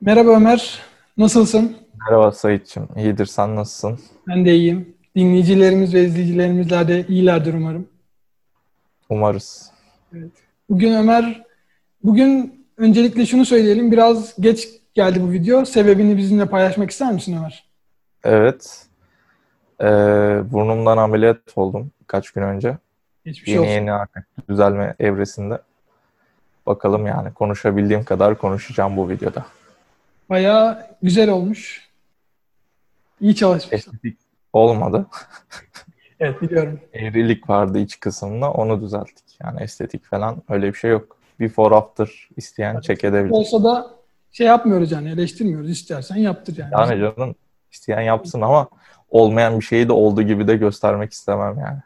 Merhaba Ömer, nasılsın? Merhaba Saitçim, iyidir. Sen nasılsın? Ben de iyiyim. Dinleyicilerimiz ve izleyicilerimizler de iyilerdir umarım. Umarız. Evet. Bugün Ömer, bugün öncelikle şunu söyleyelim. Biraz geç geldi bu video. Sebebini bizimle paylaşmak ister misin Ömer? Evet. Ee, burnumdan ameliyat oldum birkaç gün önce. Geçmiş Yeni olsun. yeni artık düzelme evresinde. Bakalım yani konuşabildiğim kadar konuşacağım bu videoda. Bayağı güzel olmuş. İyi çalışmışsın. Estetik olmadı. Evet biliyorum. Eğrilik vardı iç kısmında onu düzelttik. Yani estetik falan öyle bir şey yok. Before after isteyen check edebilir. Olsa da şey yapmıyoruz yani eleştirmiyoruz. İstersen yaptır yani. Yani canım isteyen yapsın ama olmayan bir şeyi de olduğu gibi de göstermek istemem yani.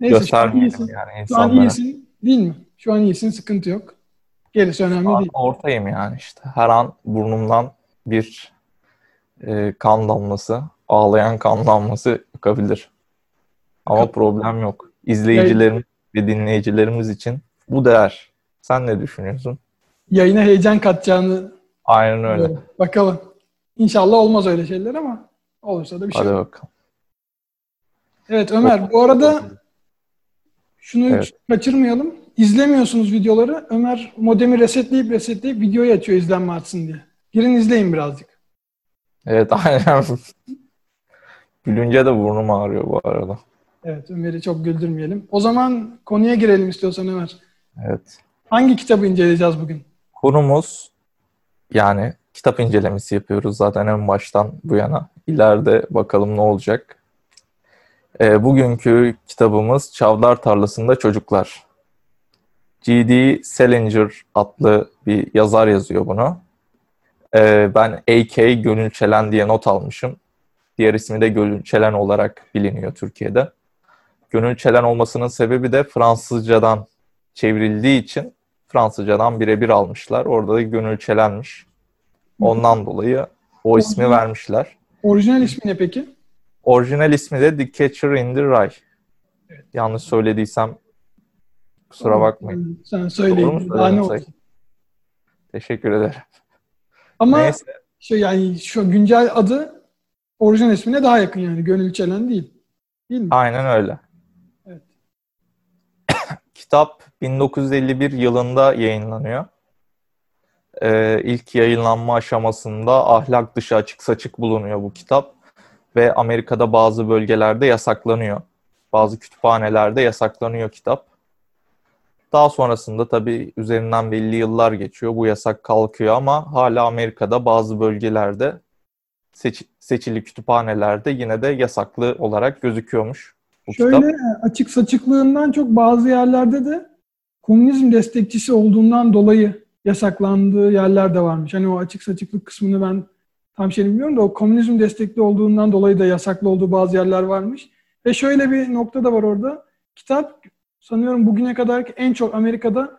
Neyse şu an Göstermeyelim iyisin. yani Şu an insanlara. iyisin değil mi? Şu an iyisin sıkıntı yok. Gerisi önemli Şu değil. ortayım yani işte. Her an burnumdan bir e, kan damlası, ağlayan kan damlası akabilir. Ama problem yok. İzleyicilerimiz ve dinleyicilerimiz için bu değer. Sen ne düşünüyorsun? Yayına heyecan katacağını Aynen öyle. Bakalım. İnşallah olmaz öyle şeyler ama olursa da bir şey. Hadi bakalım. Evet Ömer bu arada şunu Evet. kaçırmayalım. İzlemiyorsunuz videoları. Ömer modemi resetleyip resetleyip videoyu açıyor izlenme artsın diye. Girin izleyin birazcık. Evet aynen. Gülünce de burnum ağrıyor bu arada. Evet Ömer'i çok güldürmeyelim. O zaman konuya girelim istiyorsan Ömer. Evet. Hangi kitabı inceleyeceğiz bugün? Konumuz yani kitap incelemesi yapıyoruz zaten en baştan bu yana. İleride bakalım ne olacak. Ee, bugünkü kitabımız Çavdar Tarlasında Çocuklar. G.D. Salinger adlı bir yazar yazıyor bunu. Ee, ben A.K. Gönül Çelen diye not almışım. Diğer ismi de Gönül Çelen olarak biliniyor Türkiye'de. Gönül Çelen olmasının sebebi de Fransızcadan çevrildiği için Fransızcadan birebir almışlar. Orada da Gönül Çelen'miş. Ondan dolayı o ismi vermişler. Orijinal ismi ne peki? Orijinal ismi de The Catcher in the Rye. Yanlış söylediysem kusura bakmayın. Sen söyleyin. Daha ne söyledim olsun. Sayın? Teşekkür ederim. Ama Neyse. şu yani şu güncel adı orijinal ismine daha yakın yani. Gönül Çelen değil. Değil mi? Aynen öyle. Evet. Kitap 1951 yılında yayınlanıyor. Ee, ilk yayınlanma aşamasında ahlak dışı açık saçık bulunuyor bu kitap. Ve Amerika'da bazı bölgelerde yasaklanıyor. Bazı kütüphanelerde yasaklanıyor kitap. Daha sonrasında tabii üzerinden belli yıllar geçiyor. Bu yasak kalkıyor ama hala Amerika'da bazı bölgelerde seç- seçili kütüphanelerde yine de yasaklı olarak gözüküyormuş bu Şöyle kitap. açık saçıklığından çok bazı yerlerde de komünizm destekçisi olduğundan dolayı yasaklandığı yerler de varmış. Hani o açık saçıklık kısmını ben tam şey bilmiyorum da o komünizm destekli olduğundan dolayı da yasaklı olduğu bazı yerler varmış. Ve şöyle bir nokta da var orada. Kitap sanıyorum bugüne kadar en çok Amerika'da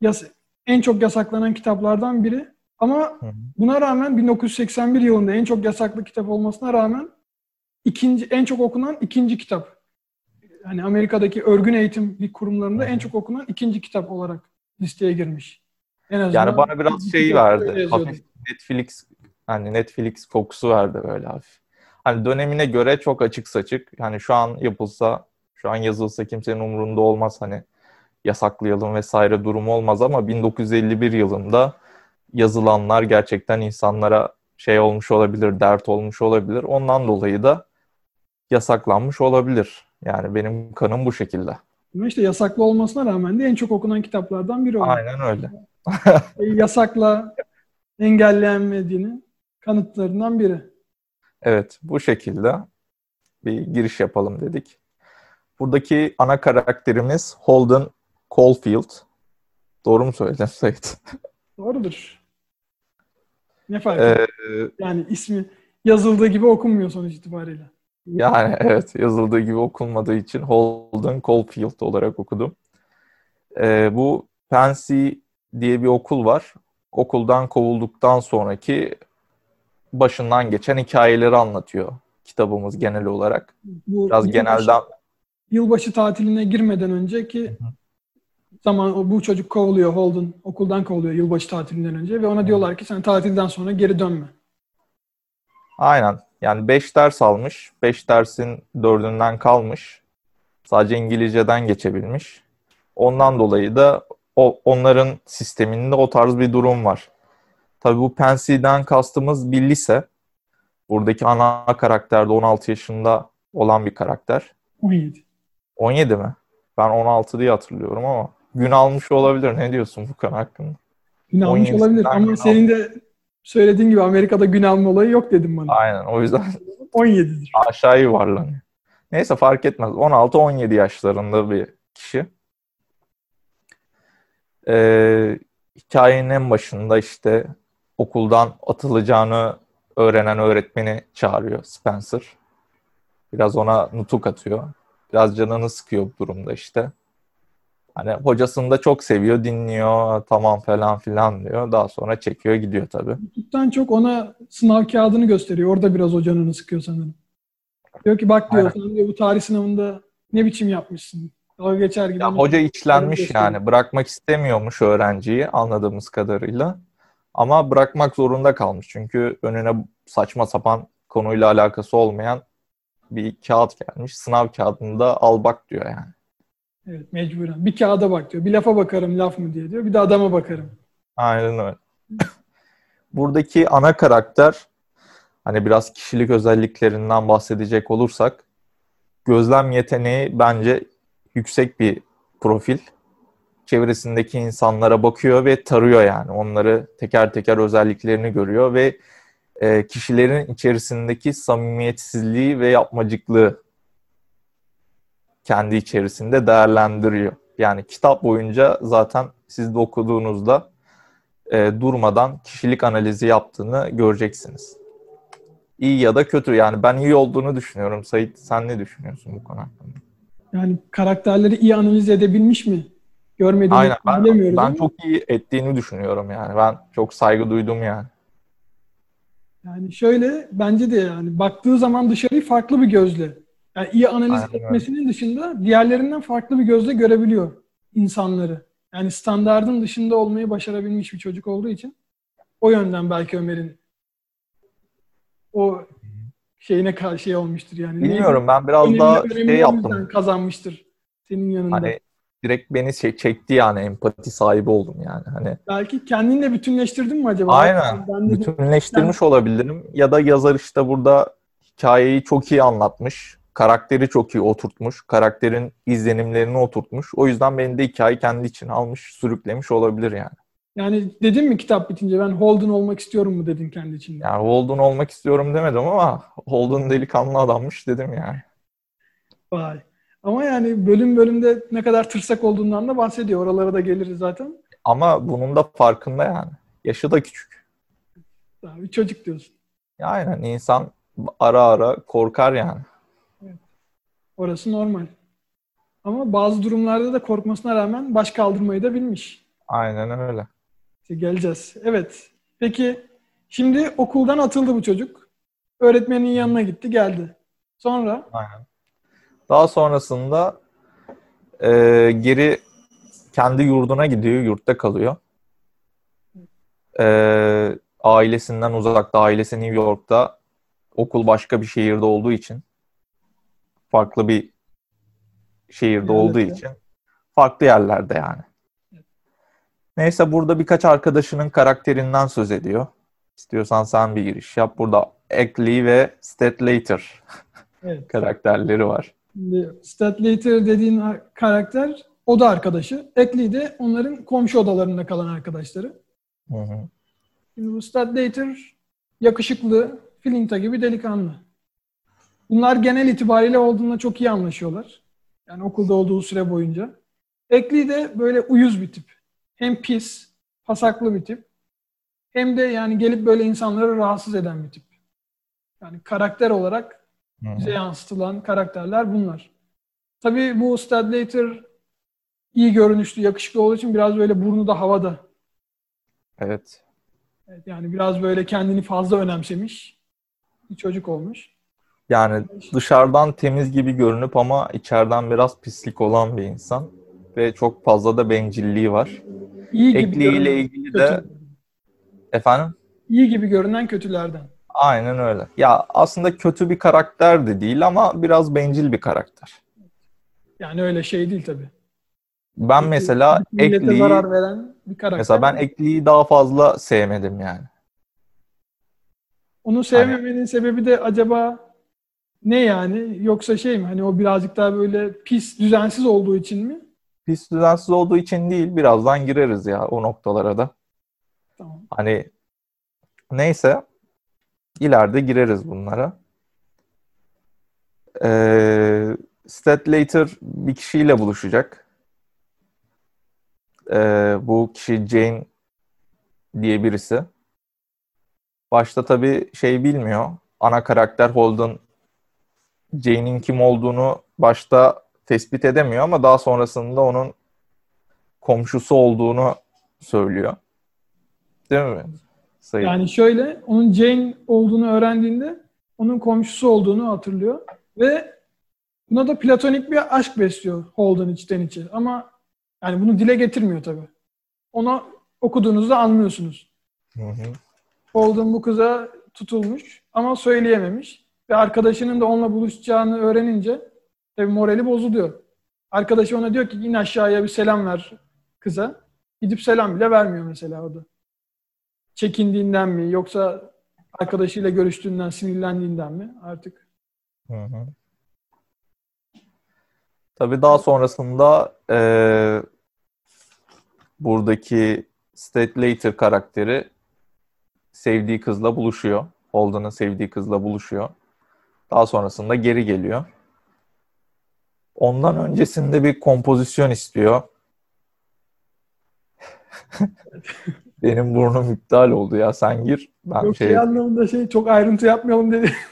yas en çok yasaklanan kitaplardan biri. Ama buna rağmen 1981 yılında en çok yasaklı kitap olmasına rağmen ikinci en çok okunan ikinci kitap. Hani Amerika'daki örgün eğitim bir kurumlarında en çok okunan ikinci kitap olarak listeye girmiş. En azından Yani bana biraz şey öyle verdi. Hafif Netflix hani Netflix kokusu verdi böyle hafif. Hani dönemine göre çok açık saçık. Hani şu an yapılsa, şu an yazılsa kimsenin umurunda olmaz hani yasaklayalım vesaire durumu olmaz ama 1951 yılında yazılanlar gerçekten insanlara şey olmuş olabilir, dert olmuş olabilir. Ondan dolayı da yasaklanmış olabilir. Yani benim kanım bu şekilde. Ama işte yasaklı olmasına rağmen de en çok okunan kitaplardan biri oldu. Aynen öyle. E, Yasakla engelleyemediğinin kanıtlarından biri. Evet, bu şekilde bir giriş yapalım dedik. Buradaki ana karakterimiz Holden Caulfield. Doğru mu söyledim Sait? Doğrudur. Ne fark? Ee, Yani ismi yazıldığı gibi okunmuyor sonuç itibariyle. yani evet yazıldığı gibi okunmadığı için Holden Caulfield olarak okudum. Ee, bu Pansy diye bir okul var. Okuldan kovulduktan sonraki başından geçen hikayeleri anlatıyor kitabımız genel olarak. Bu Biraz genelden yılbaşı tatiline girmeden önceki zaman bu çocuk kovuluyor Holden okuldan kovuluyor yılbaşı tatilinden önce ve ona diyorlar ki sen tatilden sonra geri dönme. Aynen. Yani 5 ders almış. 5 dersin 4'ünden kalmış. Sadece İngilizceden geçebilmiş. Ondan dolayı da o, onların sisteminde o tarz bir durum var. Tabii bu Pensie'den kastımız bir lise. Buradaki ana karakter de 16 yaşında olan bir karakter. 17. 17 mi? Ben 16 diye hatırlıyorum ama gün almış olabilir. Ne diyorsun bu konu hakkında? Gün almış 17'sinden olabilir ama gün senin de söylediğin gibi Amerika'da gün alma olayı yok dedim bana. Aynen o yüzden 17'dir. aşağı yuvarlanıyor. Neyse fark etmez. 16-17 yaşlarında bir kişi. Ee, hikayenin en başında işte okuldan atılacağını öğrenen öğretmeni çağırıyor Spencer. Biraz ona nutuk atıyor. Biraz canını sıkıyor bu durumda işte. Hani hocasını da çok seviyor, dinliyor, tamam falan filan diyor. Daha sonra çekiyor gidiyor tabii. Nutuk'tan çok ona sınav kağıdını gösteriyor. Orada biraz o canını sıkıyor sanırım. Diyor ki bak diyor sen diyor bu tarih sınavında ne biçim yapmışsın. Dalga geçer gibi. Ya hoca içlenmiş gösteriyor. yani. Bırakmak istemiyormuş öğrenciyi anladığımız kadarıyla. Ama bırakmak zorunda kalmış. Çünkü önüne saçma sapan konuyla alakası olmayan bir kağıt gelmiş. Sınav kağıdında al bak diyor yani. Evet mecburen. Bir kağıda bak diyor. Bir lafa bakarım laf mı diye diyor. Bir de adama bakarım. Aynen öyle. Buradaki ana karakter hani biraz kişilik özelliklerinden bahsedecek olursak gözlem yeteneği bence yüksek bir profil. Çevresindeki insanlara bakıyor ve tarıyor yani. Onları teker teker özelliklerini görüyor ve e, kişilerin içerisindeki samimiyetsizliği ve yapmacıklığı kendi içerisinde değerlendiriyor. Yani kitap boyunca zaten siz de okuduğunuzda e, durmadan kişilik analizi yaptığını göreceksiniz. İyi ya da kötü yani ben iyi olduğunu düşünüyorum. Sait sen ne düşünüyorsun bu konu hakkında? Yani karakterleri iyi analiz edebilmiş mi? Görmediğimi Aynen ben, bilemiyoruz ben ama çok iyi ettiğini düşünüyorum yani. Ben çok saygı duydum yani. Yani şöyle bence de yani baktığı zaman dışarıyı farklı bir gözle. Yani iyi analiz Aynen etmesinin dışında diğerlerinden farklı bir gözle görebiliyor insanları. Yani standardın dışında olmayı başarabilmiş bir çocuk olduğu için o yönden belki Ömer'in o şeyine karşı şey olmuştur yani. Bilmiyorum ben biraz daha şey yaptım. kazanmıştır senin yanında. Hani direkt beni şey- çekti yani empati sahibi oldum yani. Hani Belki kendinle bütünleştirdin mi acaba? Aynen. Ben de bütünleştirmiş olabilirim ya da yazar işte burada hikayeyi çok iyi anlatmış. Karakteri çok iyi oturtmuş. Karakterin izlenimlerini oturtmuş. O yüzden beni de hikaye kendi için almış, sürüklemiş olabilir yani. Yani dedin mi kitap bitince ben Holden olmak istiyorum mu dedin kendi içinde? Yani Holden olmak istiyorum demedim ama Holden delikanlı adammış dedim yani. Vay. Ama yani bölüm bölümde ne kadar tırsak olduğundan da bahsediyor. Oralara da geliriz zaten. Ama bunun da farkında yani. Yaşı da küçük. Daha bir çocuk diyorsun. Ya Aynen insan ara ara korkar yani. Orası normal. Ama bazı durumlarda da korkmasına rağmen baş kaldırmayı da bilmiş. Aynen öyle. İşte geleceğiz. Evet. Peki şimdi okuldan atıldı bu çocuk. Öğretmenin yanına gitti geldi. Sonra Aynen. Daha sonrasında e, geri kendi yurduna gidiyor, yurtta kalıyor. E, ailesinden uzakta, ailesi New York'ta, okul başka bir şehirde olduğu için, farklı bir şehirde olduğu Eyalette. için, farklı yerlerde yani. Neyse burada birkaç arkadaşının karakterinden söz ediyor. İstiyorsan sen bir giriş yap. Burada Ackley ve Statlater evet. karakterleri var. Şimdi Statlater dediğin ar- karakter oda arkadaşı. Ackley de onların komşu odalarında kalan arkadaşları. Hı hı. Şimdi bu Statlater yakışıklı, filinta gibi delikanlı. Bunlar genel itibariyle olduğunda çok iyi anlaşıyorlar. Yani okulda olduğu süre boyunca. Ackley de böyle uyuz bir tip. Hem pis, pasaklı bir tip. Hem de yani gelip böyle insanları rahatsız eden bir tip. Yani karakter olarak. Bize yansıtılan karakterler bunlar. Tabii bu Stadlater iyi görünüşlü, yakışıklı olduğu için biraz böyle burnu da havada. Evet. Evet, yani biraz böyle kendini fazla önemsemiş bir çocuk olmuş. Yani dışarıdan temiz gibi görünüp ama içeriden biraz pislik olan bir insan. ve çok fazla da bencilliği var. İyi gibi Ekliğiyle ilgili de kötü. efendim İyi gibi görünen kötülerden. Aynen öyle. Ya aslında kötü bir karakter de değil ama biraz bencil bir karakter. Yani öyle şey değil tabii. Ben mesela Millete Ekli'yi zarar veren bir karakter. mesela ben Ekli'yi daha fazla sevmedim yani. Onu sevmemenin sebebi de acaba ne yani? Yoksa şey mi? Hani o birazcık daha böyle pis, düzensiz olduğu için mi? Pis düzensiz olduğu için değil, birazdan gireriz ya o noktalara da. Tamam. Hani neyse ileride gireriz bunlara. Ee, Statlater bir kişiyle buluşacak. Ee, bu kişi Jane diye birisi. Başta tabii şey bilmiyor. Ana karakter Holden Jane'in kim olduğunu başta tespit edemiyor ama daha sonrasında onun komşusu olduğunu söylüyor. Değil mi? Sayın. Yani şöyle, onun Jane olduğunu öğrendiğinde onun komşusu olduğunu hatırlıyor ve buna da platonik bir aşk besliyor Holden içten içe. Ama yani bunu dile getirmiyor tabii. Ona okuduğunuzda anlıyorsunuz. Hı hı. Holden bu kıza tutulmuş ama söyleyememiş. Ve arkadaşının da onunla buluşacağını öğrenince tabii morali bozuluyor. Arkadaşı ona diyor ki in aşağıya bir selam ver kıza. Gidip selam bile vermiyor mesela o da. Çekindiğinden mi yoksa arkadaşıyla görüştüğünden sinirlendiğinden mi artık. Hı hı. Tabii daha sonrasında eee, buradaki Statlater karakteri sevdiği kızla buluşuyor. Holden'ın sevdiği kızla buluşuyor. Daha sonrasında geri geliyor. Ondan öncesinde bir kompozisyon istiyor. Benim burnum iptal oldu ya. Sen gir. Ben Yok şey... şey anlamında şey çok ayrıntı yapmayalım dedi.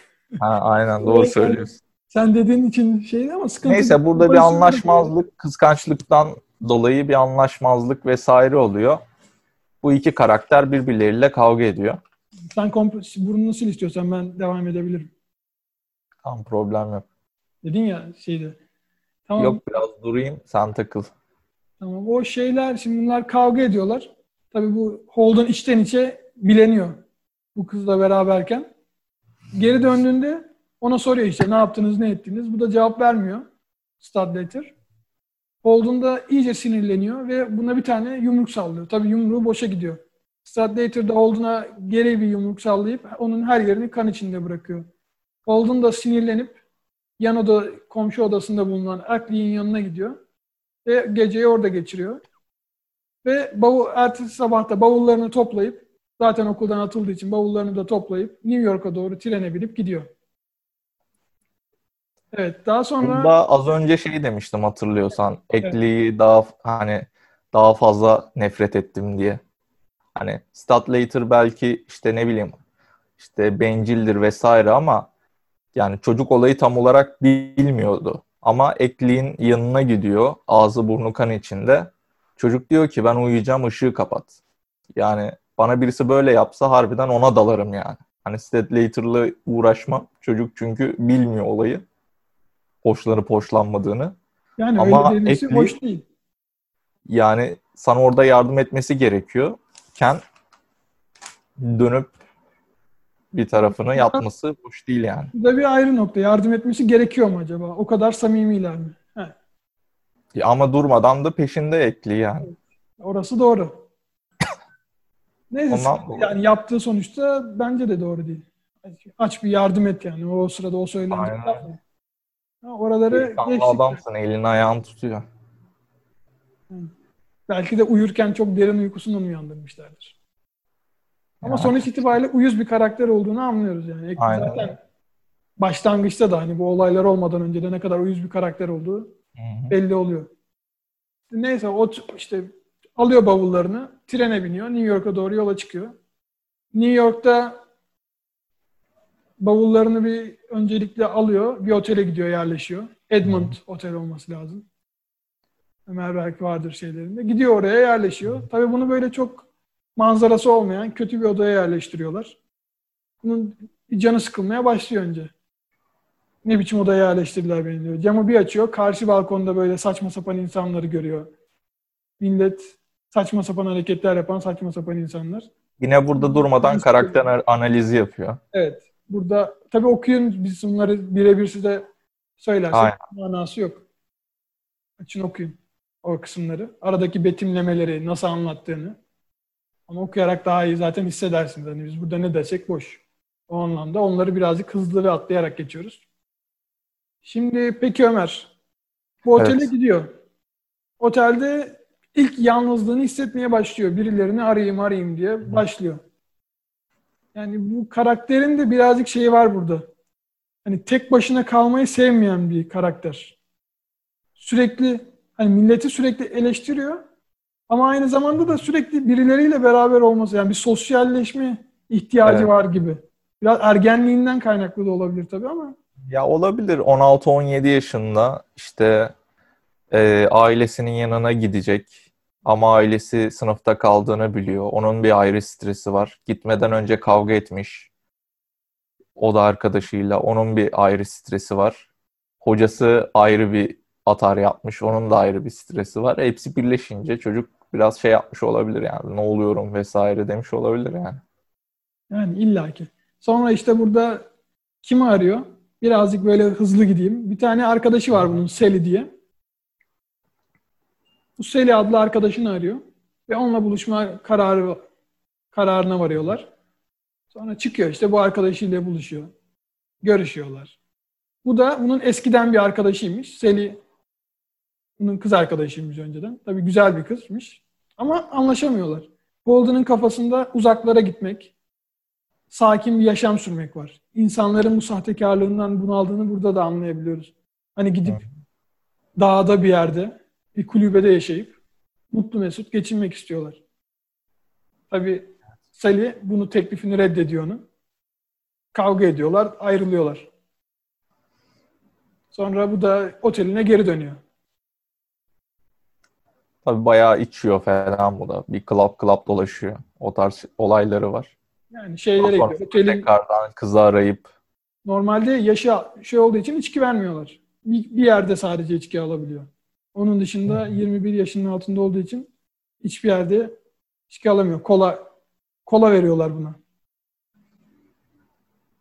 Ha, aynen doğru söylüyorsun. Sen dediğin için şey ama sıkıntı. Neyse burada bir anlaşmazlık, kıskançlıktan dolayı bir anlaşmazlık vesaire oluyor. Bu iki karakter birbirleriyle kavga ediyor. Sen komp- burnunu sil istiyorsan ben devam edebilirim. Tamam problem yok. Dedin ya şeyde. Tamam. Yok biraz durayım sen takıl. Tamam. O şeyler şimdi bunlar kavga ediyorlar. Tabii bu Holden içten içe bileniyor. Bu kızla beraberken. Geri döndüğünde ona soruyor işte ne yaptınız ne ettiniz. Bu da cevap vermiyor. Stadlater. Holden da iyice sinirleniyor ve buna bir tane yumruk sallıyor. Tabii yumruğu boşa gidiyor. Stadlater da Holden'a geri bir yumruk sallayıp onun her yerini kan içinde bırakıyor. Holden da sinirlenip yan oda, komşu odasında bulunan Ackley'in yanına gidiyor. Ve geceyi orada geçiriyor. Ve bavul, ertesi sabahta bavullarını toplayıp zaten okuldan atıldığı için bavullarını da toplayıp New York'a doğru trene binip gidiyor. Evet, daha sonra Bunda az önce şey demiştim hatırlıyorsan. Ekliği daha hani daha fazla nefret ettim diye. Hani Statlater belki işte ne bileyim işte bencildir vesaire ama yani çocuk olayı tam olarak bilmiyordu. Ama Ekliğin yanına gidiyor. Ağzı burnu kan içinde. Çocuk diyor ki ben uyuyacağım ışığı kapat. Yani bana birisi böyle yapsa harbiden ona dalarım yani. Hani Statlater'la uğraşmam. Çocuk çünkü bilmiyor olayı. Hoşlanıp hoşlanmadığını. yani ama öyle Ackley- hoş değil. Yani sana orada yardım etmesi gerekiyor. Ken dönüp bir tarafını yapması hoş değil yani. Bu da bir ayrı nokta. Yardım etmesi gerekiyor mu acaba? O kadar samimiler mi? Ama durmadan da peşinde ekli yani. orası doğru. Neyse Ondan yani yaptığı sonuçta bence de doğru değil. Aç bir yardım et yani. O sırada o söylenecek Aynen. laf mı? Ha, Oraları geçtik. adamsın elini ayağını tutuyor. Belki de uyurken çok derin uykusundan uyandırmışlardır. Ama Yani. sonuç itibariyle uyuz bir karakter olduğunu anlıyoruz yani. Aynen. zaten başlangıçta da hani bu olaylar olmadan önce de ne kadar uyuz bir karakter olduğu Hı hı. belli oluyor. Neyse o işte alıyor bavullarını, trene biniyor, New York'a doğru yola çıkıyor. New York'ta bavullarını bir öncelikle alıyor, bir otele gidiyor, yerleşiyor. Edmond Otel olması lazım. Ömer belki vardır şeylerinde. Gidiyor oraya yerleşiyor. Tabii bunu böyle çok manzarası olmayan kötü bir odaya yerleştiriyorlar. Bunun canı sıkılmaya başlıyor önce. Ne biçim odaya yerleştirdiler beni diyor. Camı bir açıyor. Karşı balkonda böyle saçma sapan insanları görüyor. Millet saçma sapan hareketler yapan saçma sapan insanlar. Yine burada durmadan karakter analizi yapıyor. Evet. Burada tabii okuyun biz bunları birebir size söylersek Aynen. manası yok. Açın okuyun o kısımları. Aradaki betimlemeleri, nasıl anlattığını. Ama okuyarak daha iyi zaten hissedersiniz. Hani biz burada ne desek boş. O anlamda onları birazcık hızlı ve atlayarak geçiyoruz. Şimdi peki Ömer. Bu otele Evet. gidiyor. Otelde ilk yalnızlığını hissetmeye başlıyor. Birilerini arayayım arayayım diye başlıyor. Yani bu karakterin de birazcık şeyi var burada. Hani tek başına kalmayı sevmeyen bir karakter. Sürekli hani milleti sürekli eleştiriyor. Ama aynı zamanda da sürekli birileriyle beraber olması yani bir sosyalleşme ihtiyacı Evet. var gibi. Biraz ergenliğinden kaynaklı da olabilir tabii ama Ya olabilir 16-17 yaşında işte e, ailesinin yanına gidecek ama ailesi sınıfta kaldığını biliyor. Onun bir ayrı stresi var. Gitmeden önce kavga etmiş. O da arkadaşıyla. Onun bir ayrı stresi var. Hocası ayrı bir atar yapmış. Onun da ayrı bir stresi var. Hepsi birleşince çocuk biraz şey yapmış olabilir yani. Ne oluyorum vesaire demiş olabilir yani. Yani illaki. Sonra işte burada kimi arıyor? Birazcık böyle hızlı gideyim. Bir tane arkadaşı var bunun Seli diye. Bu Seli adlı arkadaşını arıyor. Ve onunla buluşma kararı kararına varıyorlar. Sonra çıkıyor işte bu arkadaşıyla buluşuyor. Görüşüyorlar. Bu da bunun eskiden bir arkadaşıymış. Seli bunun kız arkadaşıymış önceden. Tabii güzel bir kızmış. Ama anlaşamıyorlar. Golden'ın kafasında uzaklara gitmek, sakin bir yaşam sürmek var. İnsanların bu sahtekarlığından bunaldığını burada da anlayabiliyoruz. Hani gidip dağda bir yerde, bir kulübede yaşayıp mutlu mesut geçinmek istiyorlar. Tabii Sally bunu teklifini reddediyor onun. Kavga ediyorlar, ayrılıyorlar. Sonra bu da oteline geri dönüyor. Tabii bayağı içiyor falan bu da. Bir club club dolaşıyor. O tarz olayları var. Yani şeylere gidiyor. Otelin tekrardan kızı arayıp Normalde yaşı şey olduğu için içki vermiyorlar. Bir, bir yerde sadece içki alabiliyor. Onun dışında 21 yaşının altında olduğu için hiçbir yerde içki alamıyor. Kola kola veriyorlar buna.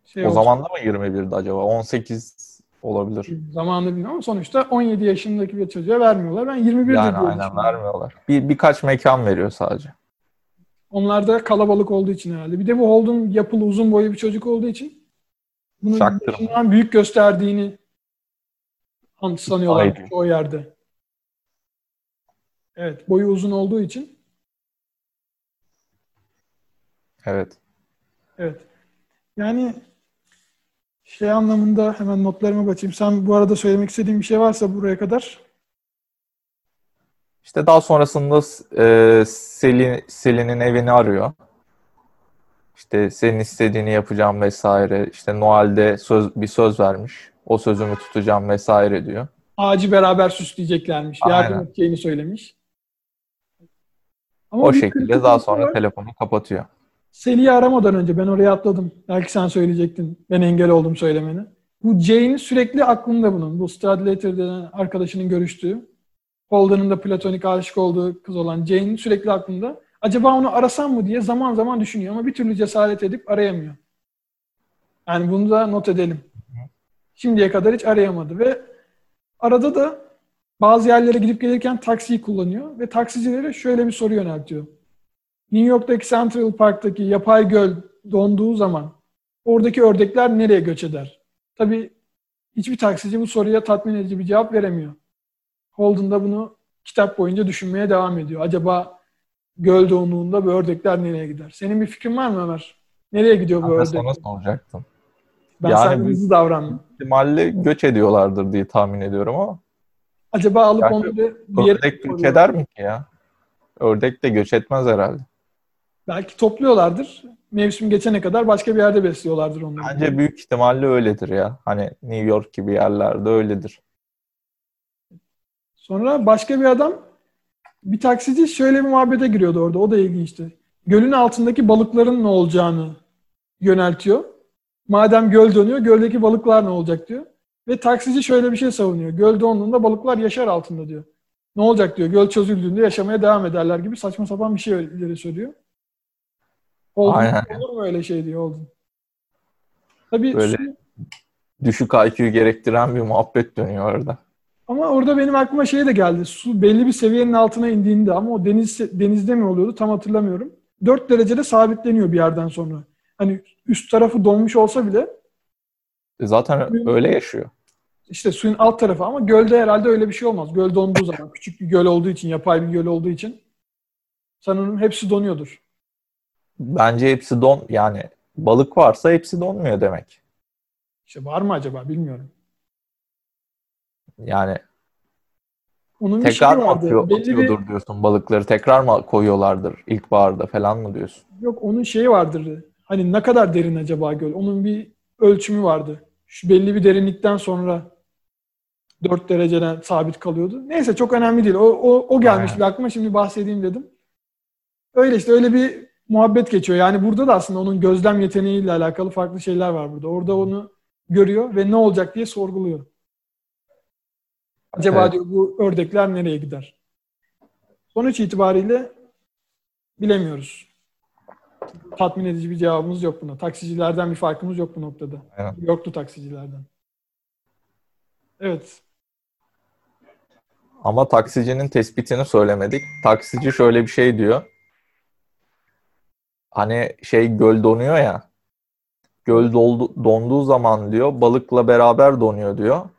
Şey o zaman da mı 21'di acaba? 18 olabilir. zamanını bilmiyorum ama sonuçta 17 yaşındaki bir çocuğa vermiyorlar. Ben 21 Yani aynen vermiyorlar. Bir, birkaç mekan veriyor sadece. Onlar da kalabalık olduğu için herhalde. Bir de bu Holden yapılı uzun boylu bir çocuk olduğu için bunu yaşından büyük gösterdiğini an- sanıyorlar Haydi. o yerde. Evet, boyu uzun olduğu için Evet. evet. Yani şey anlamında hemen notlarıma bakayım. Sen bu arada söylemek istediğin bir şey varsa buraya kadar. İşte daha sonrasında e, Selin, Selin'in evini arıyor. İşte senin istediğini yapacağım vesaire. İşte Noel'de söz, bir söz vermiş. O sözümü tutacağım vesaire diyor. Ağacı beraber süsleyeceklermiş. Aynen. Yardım edeceğini söylemiş. Ama O şekilde daha sonra var. telefonu kapatıyor. Seli'yi aramadan önce ben oraya atladım. Belki sen söyleyecektin. Ben engel oldum söylemeni. Bu Jane sürekli aklında bunun. Bu Stradlater denen arkadaşının görüştüğü. Holden'ın da platonik aşık olduğu kız olan Jane sürekli aklında. Acaba onu arasam mı diye zaman zaman düşünüyor ama bir türlü cesaret edip arayamıyor. Yani bunu da not edelim. Şimdiye kadar hiç arayamadı ve arada da bazı yerlere gidip gelirken taksiyi kullanıyor ve taksicilere şöyle bir soru yöneltiyor. New York'taki Central Park'taki yapay göl donduğu zaman oradaki ördekler nereye göç eder? Tabii hiçbir taksici bu soruya tatmin edici bir cevap veremiyor. Holden da bunu kitap boyunca düşünmeye devam ediyor. Acaba göl donduğunda bu ördekler nereye gider? Senin bir fikrin var mı Ömer? Nereye gidiyor bu ördekler? sana soracaktım. Ben Yani bu- hızlı davrandım. İhtimalle göç ediyorlardır diye tahmin ediyorum ama Acaba alıp Yani onları bir yere ördek göç eder mi ki ya? Ördek de göç etmez herhalde. belki topluyorlardır. Mevsim geçene kadar başka bir yerde besliyorlardır onları. Bence büyük ihtimalle öyledir ya. Hani New York gibi yerlerde öyledir. Sonra başka bir adam bir taksici şöyle bir muhabbete giriyordu orada. O da ilginçti. Gölün altındaki balıkların ne olacağını yöneltiyor. Madem göl dönüyor, göldeki balıklar ne olacak diyor. Ve taksici şöyle bir şey savunuyor. Göl donduğunda balıklar yaşar altında diyor. Ne olacak diyor. Göl çözüldüğünde yaşamaya devam ederler gibi saçma sapan bir şey ileri söylüyor. Oldu, Aynen. olur mu öyle şey diyor Oldun. Tabii Böyle su- düşük IQ gerektiren bir muhabbet dönüyor orada. Ama orada benim aklıma şey de geldi. Su belli bir seviyenin altına indiğinde ama o deniz denizde mi oluyordu tam hatırlamıyorum. 4 derecede sabitleniyor bir yerden sonra. Hani üst tarafı donmuş olsa bile E Zaten öyle yaşıyor. işte suyun alt tarafı ama gölde herhalde öyle bir şey olmaz. Göl donduğu zaman küçük bir göl olduğu için, yapay bir göl olduğu için sanırım hepsi donuyordur. Bence hepsi don yani balık varsa hepsi donmuyor demek. İşte var mı acaba bilmiyorum. Yani Onun bir tekrar şeyi mı atıyor, Belli bir, atıyordur diyorsun balıkları tekrar mı koyuyorlardır ilkbaharda falan mı diyorsun? yok onun şeyi vardır. Hani ne kadar derin acaba göl? Onun bir ölçümü vardı. Şu belli bir derinlikten sonra 4 dereceden sabit kalıyordu. Neyse çok önemli değil. O, o, o gelmişti Aynen. aklıma şimdi bahsedeyim dedim. Öyle işte öyle bir muhabbet geçiyor. Yani burada da aslında onun gözlem yeteneğiyle alakalı farklı şeyler var burada. Orada onu görüyor ve ne olacak diye sorguluyor. Acaba Evet. diyor bu ördekler nereye gider? Sonuç itibariyle bilemiyoruz. Tatmin edici bir cevabımız yok buna. Taksicilerden bir farkımız yok bu noktada. Aynen. Yoktu taksicilerden. Evet. Ama taksicinin tespitini söylemedik. Taksici şöyle bir şey diyor. Hani şey göl donuyor ya. Göl doldu, donduğu zaman diyor balıkla beraber donuyor diyor.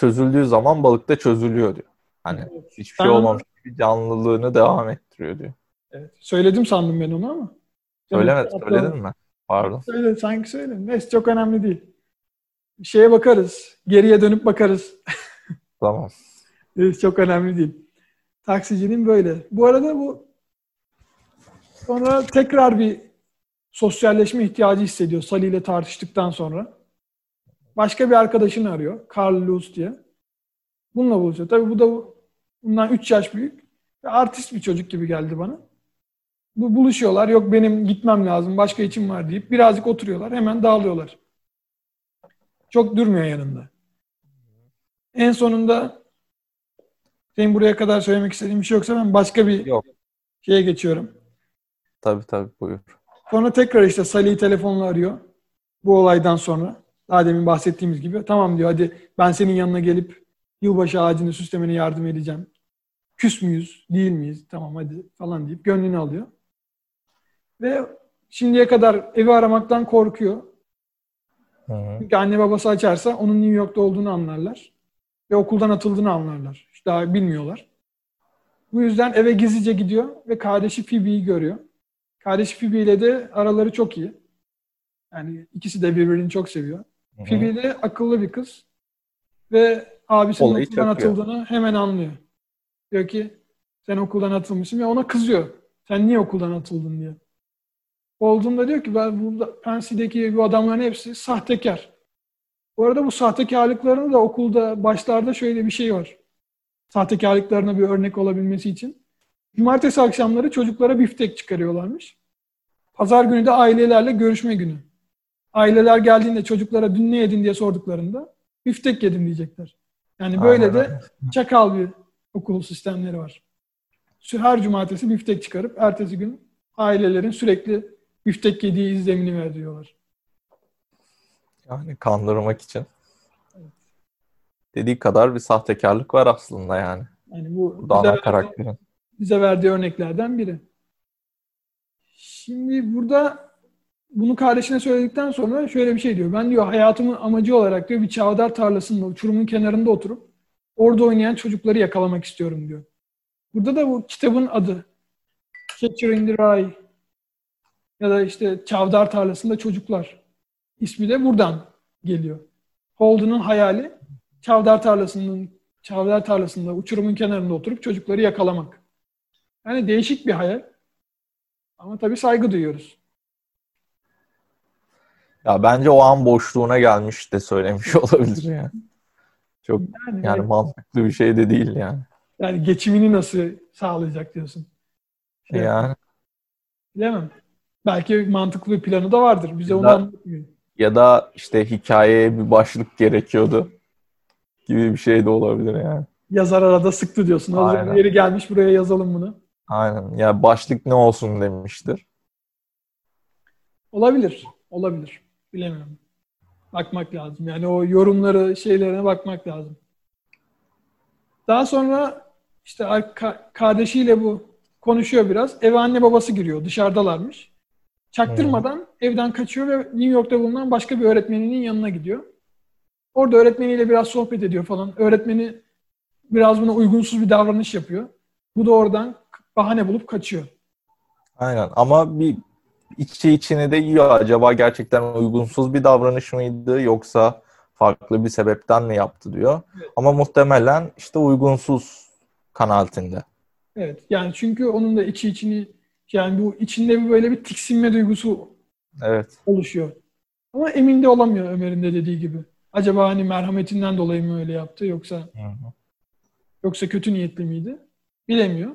Çözüldüğü zaman balık da çözülüyor diyor. Hani Evet. hiçbir şey Ben- olmamış gibi canlılığını devam ettiriyor diyor. evet. Söyledim sandım ben onu ama. Söylemedin, Hatta- söyledin mi? Pardon. Söyle, sanki söyledim. Neyse çok önemli değil. Şeye bakarız. Geriye dönüp bakarız. Tamam. Evet, çok önemli değil. Taksicinin böyle. Bu arada bu sonra tekrar bir sosyalleşme ihtiyacı hissediyor Sally ile tartıştıktan sonra. Başka bir arkadaşını arıyor. Carl Luz diye. Bununla buluşuyor. Tabii bu da bundan 3 yaş büyük. Ve artist bir çocuk gibi geldi bana. Bu buluşuyorlar. Yok benim gitmem lazım. Başka içim var deyip birazcık oturuyorlar. Hemen dağılıyorlar. Çok durmuyor yanında. En sonunda senin buraya kadar söylemek istediğin bir şey yoksa ben başka bir Yok. şeye geçiyorum. Tabii tabii buyur. Sonra tekrar işte Salih'i telefonla arıyor. Bu olaydan sonra. Daha demin bahsettiğimiz gibi. Tamam diyor hadi ben senin yanına gelip yılbaşı ağacını süslemene yardım edeceğim. Küs müyüz? Değil miyiz? Tamam hadi falan deyip gönlünü alıyor. Ve şimdiye kadar evi aramaktan korkuyor. Hı hı. Çünkü anne babası açarsa onun New York'ta olduğunu anlarlar. Ve okuldan atıldığını anlarlar. İşte daha bilmiyorlar. Bu yüzden eve gizlice gidiyor ve kardeşi Phoebe'yi görüyor. Kardeşi Phoebe ile de araları çok iyi. Yani ikisi de birbirini çok seviyor. Phoebe de akıllı bir kız. Ve abisinin Olayı okuldan çakıyor. atıldığını hemen anlıyor. Diyor ki sen okuldan atılmışsın ve ona kızıyor. Sen niye okuldan atıldın diye. Olduğunda diyor ki ben burada Pensi'deki bu adamların hepsi sahtekar. Bu arada bu sahtekarlıklarını da okulda başlarda şöyle bir şey var. Sahtekarlıklarına bir örnek olabilmesi için. Cumartesi akşamları çocuklara biftek çıkarıyorlarmış. Pazar günü de ailelerle görüşme günü. Aileler geldiğinde çocuklara dün ne yedin diye sorduklarında biftek yedim diyecekler. Yani böyle Aynen de çakal bir okul sistemleri var. Her cumartesi biftek çıkarıp ertesi gün ailelerin sürekli biftek yediği izlemini veriyorlar. Yani kandırmak için. Dediği kadar bir sahtekarlık var aslında yani. Yani bu Bu da bize ana karakterin. bize verdiği örneklerden biri. Şimdi burada bunu kardeşine söyledikten sonra şöyle bir şey diyor. Ben diyor hayatımın amacı olarak diyor bir çavdar tarlasında uçurumun kenarında oturup orada oynayan çocukları yakalamak istiyorum diyor. Burada da bu kitabın adı Catcher in the Rye ya da işte çavdar tarlasında çocuklar ismi de buradan geliyor. Holden'ın hayali çavdar tarlasının çavdar tarlasında uçurumun kenarında oturup çocukları yakalamak. Yani değişik bir hayal. Ama tabii saygı duyuyoruz. Ya bence o an boşluğuna gelmiş de söylemiş olabilir yani. Çok Yani, yani mantıklı bir şey de değil yani. yani geçimini nasıl sağlayacak diyorsun. Şey, Yani Bilemem. Belki mantıklı bir planı da vardır. Bize onu Güzel. anlatmıyor. Ya da işte hikayeye bir başlık gerekiyordu gibi bir şey de olabilir yani. Yazar arada sıktı diyorsun. Hazır Aynen. yeri gelmiş buraya yazalım bunu. Aynen. Ya başlık ne olsun demiştir. Olabilir. Olabilir. Bilemiyorum. Bakmak lazım. Yani o yorumları, şeylerine bakmak lazım. Daha sonra işte ka- kardeşiyle bu konuşuyor biraz. Eve anne babası giriyor. Dışarıdalarmış. Çaktırmadan evden kaçıyor ve New York'ta bulunan başka bir öğretmeninin yanına gidiyor. Orada öğretmeniyle biraz sohbet ediyor falan. Öğretmeni biraz buna uygunsuz bir davranış yapıyor. Bu da oradan bahane bulup kaçıyor. Aynen ama bir içi içine de yiyor. Acaba gerçekten uygunsuz bir davranış mıydı yoksa farklı bir sebepten mi yaptı diyor. Evet. Ama muhtemelen işte uygunsuz kanaatinde. Evet. Yani çünkü onun da içi içini yani bu içinde bir böyle bir tiksinme duygusu Evet. oluşuyor. Ama emin de olamıyor Ömer'in de dediği gibi. Acaba hani merhametinden dolayı mı öyle yaptı yoksa Hı hı. yoksa kötü niyetli miydi? Bilemiyor.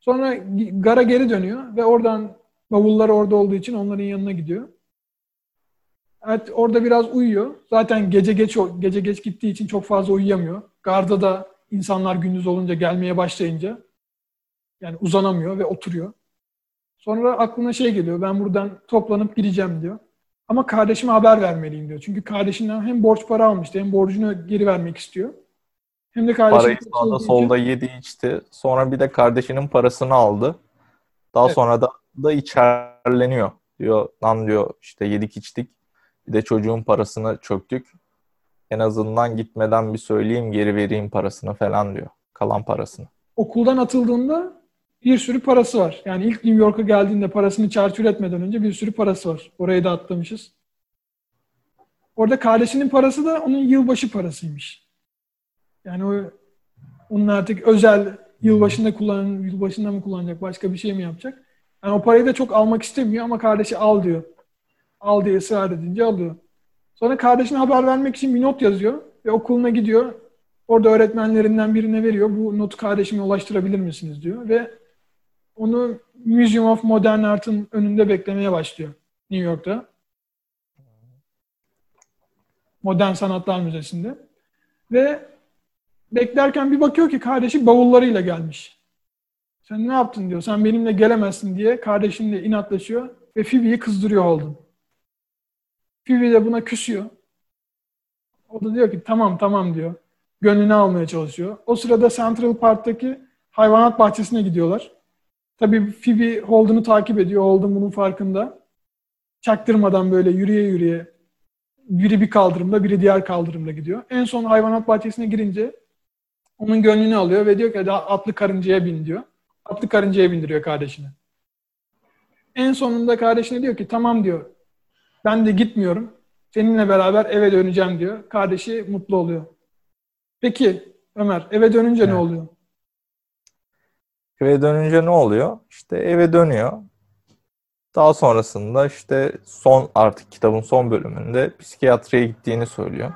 Sonra gara geri dönüyor ve oradan bavullar orada olduğu için onların yanına gidiyor. Evet, orada biraz uyuyor. Zaten gece geç gece geç gittiği için çok fazla uyuyamıyor. Garda da insanlar gündüz olunca gelmeye başlayınca yani uzanamıyor ve oturuyor. Sonra aklına şey geliyor. Ben buradan toplanıp gideceğim diyor. Ama kardeşime haber vermeliyim diyor. Çünkü kardeşinden hem borç para almıştı hem borcunu geri vermek istiyor. Hem de kardeşi Parayı sağda solda yedi içti. Sonra bir de kardeşinin parasını aldı. Daha Evet. sonra da, da içerleniyor. Diyor lan diyor işte yedik içtik. Bir de çocuğun parasını çöktük. En azından gitmeden bir söyleyeyim geri vereyim parasını falan diyor. Kalan parasını. okuldan atıldığında bir sürü parası var. Yani ilk New York'a geldiğinde parasını çarçur etmeden önce bir sürü parası var. Orayı da atlamışız. Orada kardeşinin parası da onun yılbaşı parasıymış. Yani o onun artık özel yılbaşında kullan yılbaşında mı kullanacak, başka bir şey mi yapacak? Yani o parayı da çok almak istemiyor ama kardeşi al diyor. Al diye ısrar edince alıyor. Sonra kardeşine haber vermek için bir not yazıyor ve okuluna gidiyor. Orada öğretmenlerinden birine veriyor. Bu notu kardeşime ulaştırabilir misiniz diyor ve onu Museum of Modern Art'ın önünde beklemeye başlıyor New York'ta. Modern Sanatlar Müzesi'nde. Ve beklerken bir bakıyor ki kardeşi bavullarıyla gelmiş. Sen ne yaptın diyor. Sen benimle gelemezsin diye kardeşimle inatlaşıyor ve Phoebe'yi kızdırıyor Holden. Phoebe de buna küsüyor. O da diyor ki tamam tamam diyor. Gönlünü almaya çalışıyor. O sırada Central Park'taki hayvanat bahçesine gidiyorlar. Tabii Phoebe Holden'u takip ediyor. Holden bunun farkında. Çaktırmadan böyle yürüye yürüye biri bir kaldırımda, biri diğer kaldırımda gidiyor. En son hayvanat bahçesine girince onun gönlünü alıyor ve diyor ki "Hadi atlı karıncaya bin diyor. Atlı karıncaya bindiriyor kardeşini. En sonunda kardeşine diyor ki tamam diyor. Ben de gitmiyorum. Seninle beraber eve döneceğim diyor. Kardeşi mutlu oluyor. Peki Ömer eve dönünce ne Evet. oluyor? Eve dönünce ne oluyor? İşte eve dönüyor. Daha sonrasında işte son artık kitabın son bölümünde psikiyatriye gittiğini söylüyor.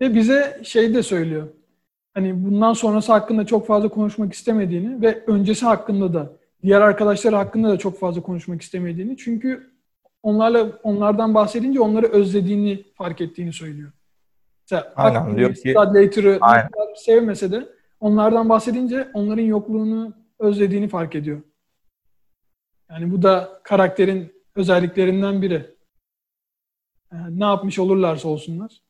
Ve bize şey de söylüyor. Hani bundan sonrası hakkında çok fazla konuşmak istemediğini ve öncesi hakkında da diğer arkadaşları hakkında da çok fazla konuşmak istemediğini. Çünkü onlarla onlardan bahsedince onları özlediğini fark ettiğini söylüyor. Mesela Aynen, diyor ki- kadar sevmese de onlardan bahsedince onların yokluğunu özlediğini fark ediyor. Yani bu da karakterin özelliklerinden biri. Yani ne yapmış olurlarsa olsunlar.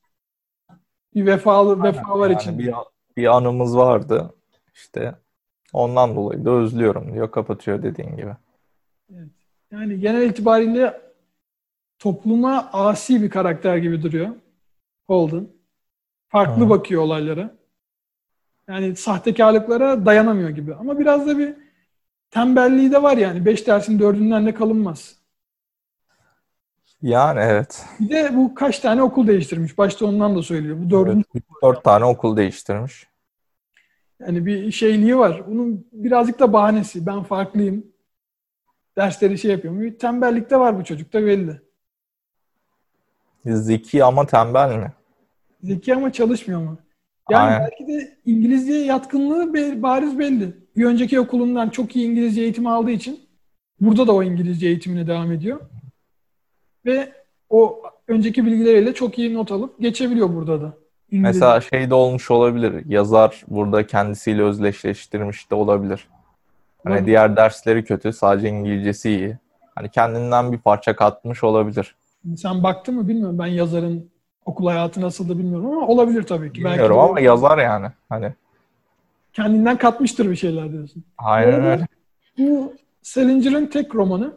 Bir vefalı vefa var Yani içinde. bir, bir anımız vardı. İşte ondan dolayı da özlüyorum diyor. Kapatıyor dediğin gibi. Yani genel itibariyle topluma asi bir karakter gibi duruyor Holden. Farklı Hı. bakıyor olaylara. Yani sahtekarlıklara dayanamıyor gibi. Ama biraz da bir tembelliği de var yani. Beş dersin dördünden de kalınmaz. Yani evet. Bir de bu kaç tane okul değiştirmiş. Başta ondan da söylüyor. Bu dördüncü Evet, Dört tane okul değiştirmiş. yani bir şeyliği var. Bunun birazcık da bahanesi. Ben farklıyım. Dersleri şey yapıyorum. Bir tembellik de var bu çocukta belli. Zeki ama tembel mi? Zeki ama çalışmıyor mu? Yani Aynen. belki de İngilizce yatkınlığı bariz belli. Bir önceki okulundan çok iyi İngilizce eğitimi aldığı için burada da o İngilizce eğitimine devam ediyor. Ve o önceki bilgileriyle çok iyi not alıp geçebiliyor burada da. İngilizce. Mesela şey de olmuş olabilir. Yazar burada kendisiyle özdeşleştirmiş de olabilir. Hani evet. diğer dersleri kötü, sadece İngilizcesi iyi. Hani kendinden bir parça katmış olabilir. Sen baktın mı bilmiyorum. Ben yazarın okul hayatı nasıldı bilmiyorum ama olabilir tabii ki. Bilmiyorum Belki ama yazar yani. Hani kendinden katmıştır bir şeyler diyorsun. Aynen öyle. Bu Salinger'ın tek romanı.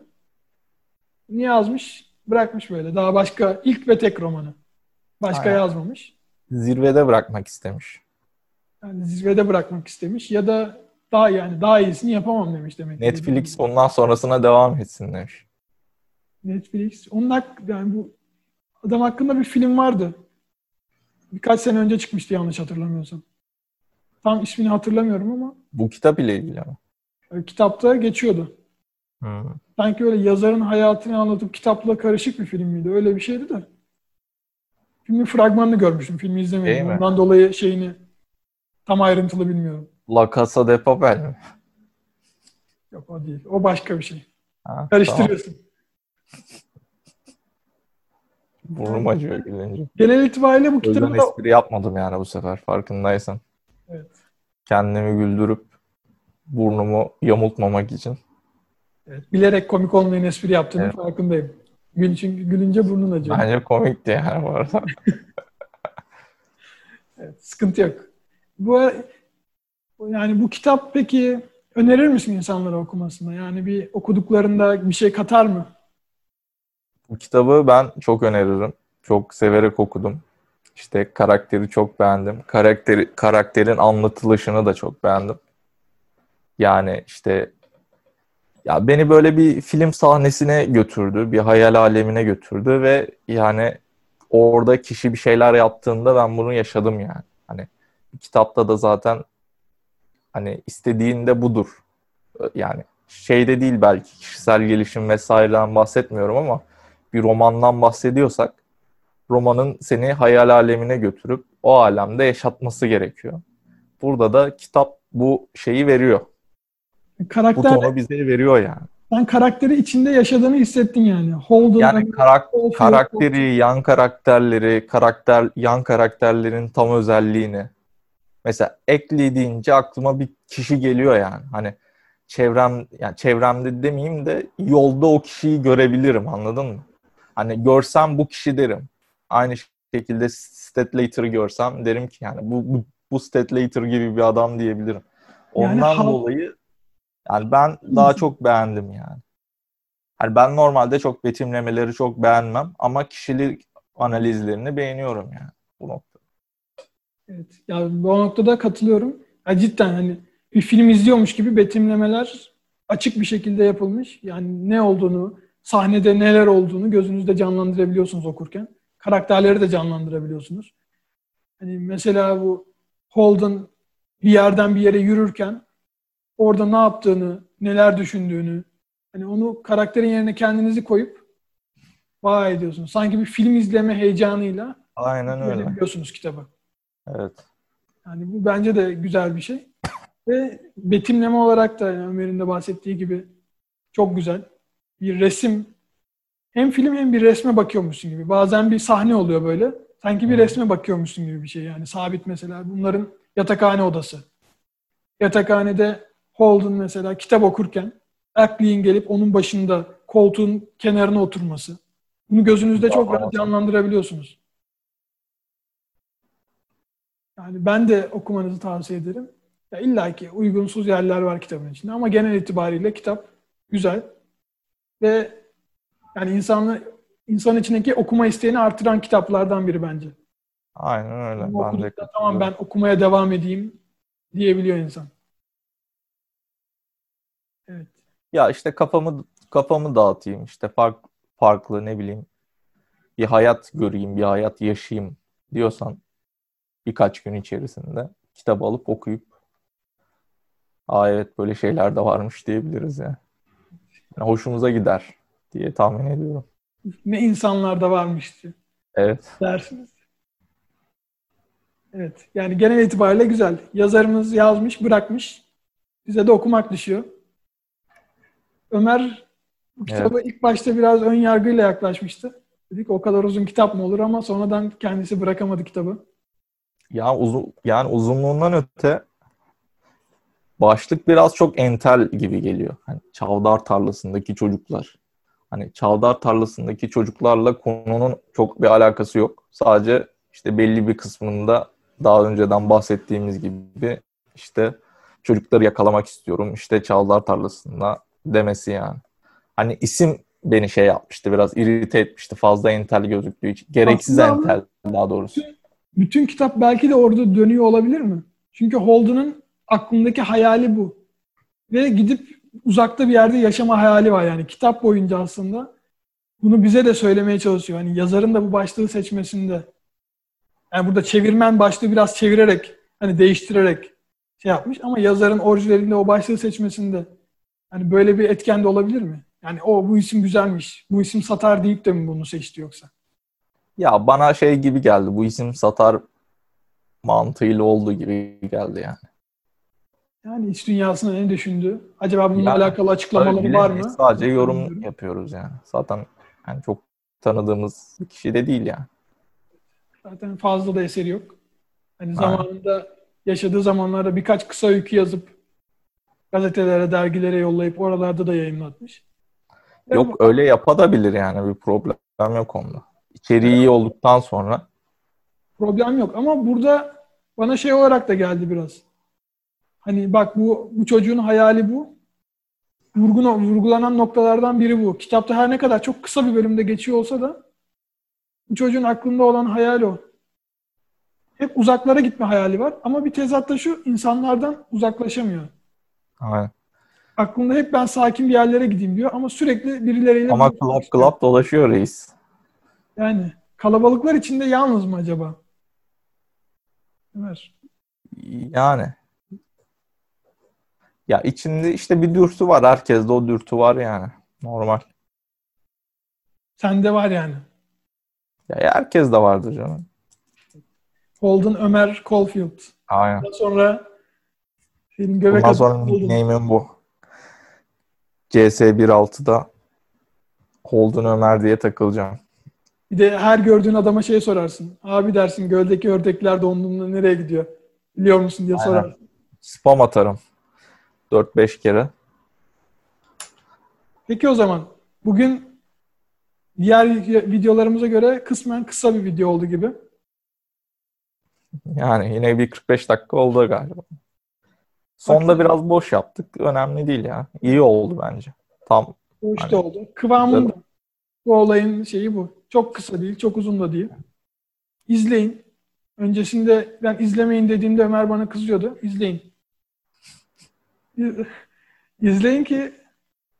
Niye yazmış? Bırakmış böyle. Daha başka ilk ve tek romanı. Başka Aynen. yazmamış. Zirvede bırakmak istemiş. Yani zirvede bırakmak istemiş ya da daha yani daha iyisini yapamam demiş demek. Netflix ondan sonrasına devam etsin demiş. Netflix. Onun hak, yani bu adam hakkında bir film vardı. Birkaç sene önce çıkmıştı yanlış hatırlamıyorsam. Tam ismini hatırlamıyorum ama. Bu kitap ile ilgili ama. E, kitapta geçiyordu. Hmm. Sanki öyle yazarın hayatını anlatıp kitapla karışık bir film miydi? Öyle bir şeydi de. Filmin fragmanını görmüştüm. Filmi izlemedim. Ondan dolayı şeyini tam ayrıntılı bilmiyorum. La Casa de Papel mi? Yok o değil. O başka bir şey. Ha, Karıştırıyorsun. Tamam. Burnum acıyor gülünce. Genel itibariyle bu kitabı da... espri yapmadım yani bu sefer farkındaysan. Evet. Kendimi güldürüp burnumu yamultmamak için. Evet, bilerek komik olmayan espri yaptığının evet. farkındayım. Gül, çünkü gülünce burnun acıyor. Bence komikti yani bu arada. evet, sıkıntı yok. Bu yani bu kitap peki önerir misin insanlara okumasını? Yani bir okuduklarında bir şey katar mı? Bu kitabı ben çok öneririm. Çok severek okudum. İşte karakteri çok beğendim. Karakteri, karakterin anlatılışını da çok beğendim. Yani işte ya beni böyle bir film sahnesine götürdü, bir hayal alemine götürdü ve yani orada kişi bir şeyler yaptığında ben bunu yaşadım yani. Hani kitapta da zaten hani istediğinde budur. Yani şeyde değil belki kişisel gelişim vesaireden bahsetmiyorum ama bir romandan bahsediyorsak romanın seni hayal alemine götürüp o alemde yaşatması gerekiyor. Burada da kitap bu şeyi veriyor. Karakter, bu tonu bize veriyor yani. Sen karakteri içinde yaşadığını hissettin yani. Holden, yani karak karakteri, yan karakterleri, karakter yan karakterlerin tam özelliğini. Mesela Ekli deyince aklıma bir kişi geliyor yani. Hani çevrem yani çevremde demeyeyim de yolda o kişiyi görebilirim anladın mı? Hani görsem bu kişi derim. Aynı şekilde Statlater'ı görsem derim ki yani bu bu, bu Statlater gibi bir adam diyebilirim. Ondan yani, dolayı yani ben daha çok beğendim yani. Yani ben normalde çok betimlemeleri çok beğenmem ama kişilik analizlerini beğeniyorum yani bu noktada. Evet. Ya bu noktada katılıyorum. Ya cidden hani bir film izliyormuş gibi betimlemeler açık bir şekilde yapılmış. Yani ne olduğunu, sahnede neler olduğunu gözünüzde canlandırabiliyorsunuz okurken. Karakterleri de canlandırabiliyorsunuz. Hani mesela bu Holden bir yerden bir yere yürürken orada ne yaptığını, neler düşündüğünü, hani onu karakterin yerine kendinizi koyup vay ediyorsunuz. Sanki bir film izleme heyecanıyla Aynen öyle. biliyorsunuz kitabı. Evet. Yani bu bence de güzel bir şey. Ve betimleme olarak da yani Ömer'in de bahsettiği gibi çok güzel. Bir resim hem film hem bir resme bakıyormuşsun gibi. Bazen bir sahne oluyor böyle. Sanki bir resme bakıyormuşsun gibi bir şey yani. Sabit mesela. Bunların yatakhane odası. Yatakhanede Holden mesela kitap okurken Ackley'in gelip onun başında koltuğun kenarına oturması. Bunu gözünüzde çok rahat canlandırabiliyorsunuz. Yani ben de okumanızı tavsiye ederim. Ya İlla ki uygunsuz yerler var kitabın içinde ama genel itibariyle kitap güzel ve yani insanı insan içindeki okuma isteğini artıran kitaplardan biri bence. Aynen öyle. Ben de tamam ben okumaya devam edeyim diyebiliyor insan. Evet. Ya işte kafamı kafamı dağıtayım işte fark, farklı ne bileyim bir hayat göreyim, bir hayat yaşayayım diyorsan birkaç gün içerisinde kitabı alıp okuyup aa evet böyle şeyler de varmış diyebiliriz ya. Yani hoşumuza gider diye tahmin ediyorum. Ne insanlar da varmıştı. Evet. Dersiniz. Evet. Yani genel itibariyle güzel. Yazarımız yazmış, bırakmış. Bize de okumak düşüyor. Ömer bu kitaba evet. ilk başta biraz ön yargıyla yaklaşmıştı. Dedik o kadar uzun kitap mı olur ama sonradan kendisi bırakamadı kitabı. Ya uzun yani uzunluğundan öte başlık biraz çok entel gibi geliyor. Hani Çavdar tarlasındaki çocuklar. Hani Çavdar tarlasındaki çocuklarla konunun çok bir alakası yok. Sadece işte belli bir kısmında daha önceden bahsettiğimiz gibi işte çocukları yakalamak istiyorum. İşte Çavdar tarlasında demesi yani. Hani isim beni şey yapmıştı biraz irite etmişti fazla entel gözüktüğü için. Gereksiz Aslında entel daha doğrusu. Bütün kitap belki de orada dönüyor olabilir mi? Çünkü Holden'ın aklındaki hayali bu. Ve gidip uzakta bir yerde yaşama hayali var yani. Kitap boyunca aslında bunu bize de söylemeye çalışıyor. Hani yazarın da bu başlığı seçmesinde. Yani burada çevirmen başlığı biraz çevirerek, hani değiştirerek şey yapmış ama yazarın orijinalinde o başlığı seçmesinde hani böyle bir etken de olabilir mi? Yani o bu isim güzelmiş, bu isim satar deyip de mi bunu seçti yoksa? Ya bana şey gibi geldi. Bu isim satar mantığıyla olduğu gibi geldi yani. Yani iç dünyasında ne düşündü? Acaba bununla Yani, alakalı açıklamaları var mı? Sadece yorum Bilmiyorum. yapıyoruz yani. Zaten yani çok tanıdığımız bir kişi de değil yani. Zaten fazla da eseri yok. Hani zamanında yaşadığı zamanlarda birkaç kısa öykü yazıp gazetelere, dergilere yollayıp oralarda da yayınlatmış. Yok öyle yapabilir yani bir problem yok onda. İçeriği iyi olduktan sonra problem yok ama burada bana şey olarak da geldi biraz. Hani bak bu bu çocuğun hayali bu. Vurguna, vurgulanan noktalardan biri bu. Kitapta her ne kadar çok kısa bir bölümde geçiyor olsa da bu çocuğun aklında olan hayal o. Hep uzaklara gitme hayali var ama bir tezatta şu insanlardan uzaklaşamıyor. Aynen. Aklında hep ben sakin bir yerlere gideyim diyor ama sürekli birileriyle ama klap klap dolaşıyor reis. Yani kalabalıklar içinde yalnız mı acaba? Ömer. Yani ya içinde işte bir dürtü var. Herkeste o dürtü var yani. Normal. Sende var yani. Ya herkes de vardır canım. Holden Ömer Caulfield. Aynen. Daha sonra senin göbek Bundan sonra nickname'im bu. CS 1.6'da Holden Ömer diye takılacağım. Bir de her gördüğün adama şey sorarsın. Abi dersin göldeki ördekler donduğunda nereye gidiyor? Biliyor musun diye Aynen. sorarsın. Spam atarım. 4-5 kere. Peki o zaman bugün diğer videolarımıza göre kısmen kısa bir video oldu gibi. Yani yine bir 45 dakika oldu galiba. Sonda biraz boş yaptık. Önemli değil ya. İyi oldu bence. Tam işte Hani- oldu. Kıvamında. Bu olayın şeyi bu. Çok kısa değil, çok uzun da değil. İzleyin. Öncesinde ben izlemeyin dediğimde Ömer bana kızıyordu. İzleyin. İzleyin ki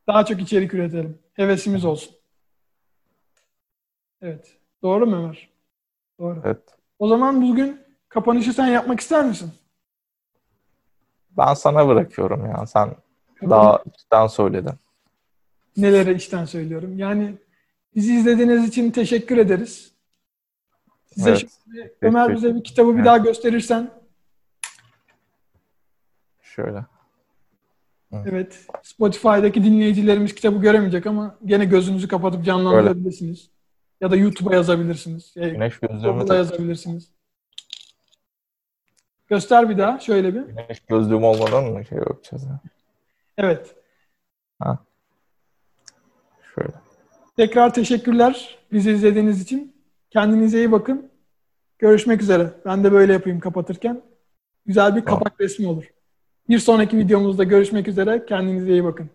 daha çok içerik üretelim. Hevesimiz olsun. Evet. Doğru mu Ömer? Doğru. evet. O zaman bugün kapanışı sen yapmak ister misin? Ben sana bırakıyorum ya. Sen daha içten söyledin. Nelere içten söylüyorum. Yani bizi izlediğiniz için teşekkür ederiz. Size Evet. şimdi Ömer bize bir kitabı bir Evet. daha gösterirsen. Şöyle. Evet. Spotify'daki dinleyicilerimiz kitabı göremeyecek ama gene gözünüzü kapatıp canlandırabilirsiniz. Ya da YouTube'a yazabilirsiniz. Ya, Güneş gözlüğümü yazabilirsiniz. Göster bir daha şöyle bir. Güneş gözlüğüm olmadan mı şey yapacağız ya? Evet. Şöyle. Tekrar teşekkürler bizi izlediğiniz için. Kendinize iyi bakın. Görüşmek üzere. Ben de böyle yapayım kapatırken. Güzel bir Tamam. kapak resmi olur. Bir sonraki videomuzda görüşmek üzere. Kendinize iyi bakın.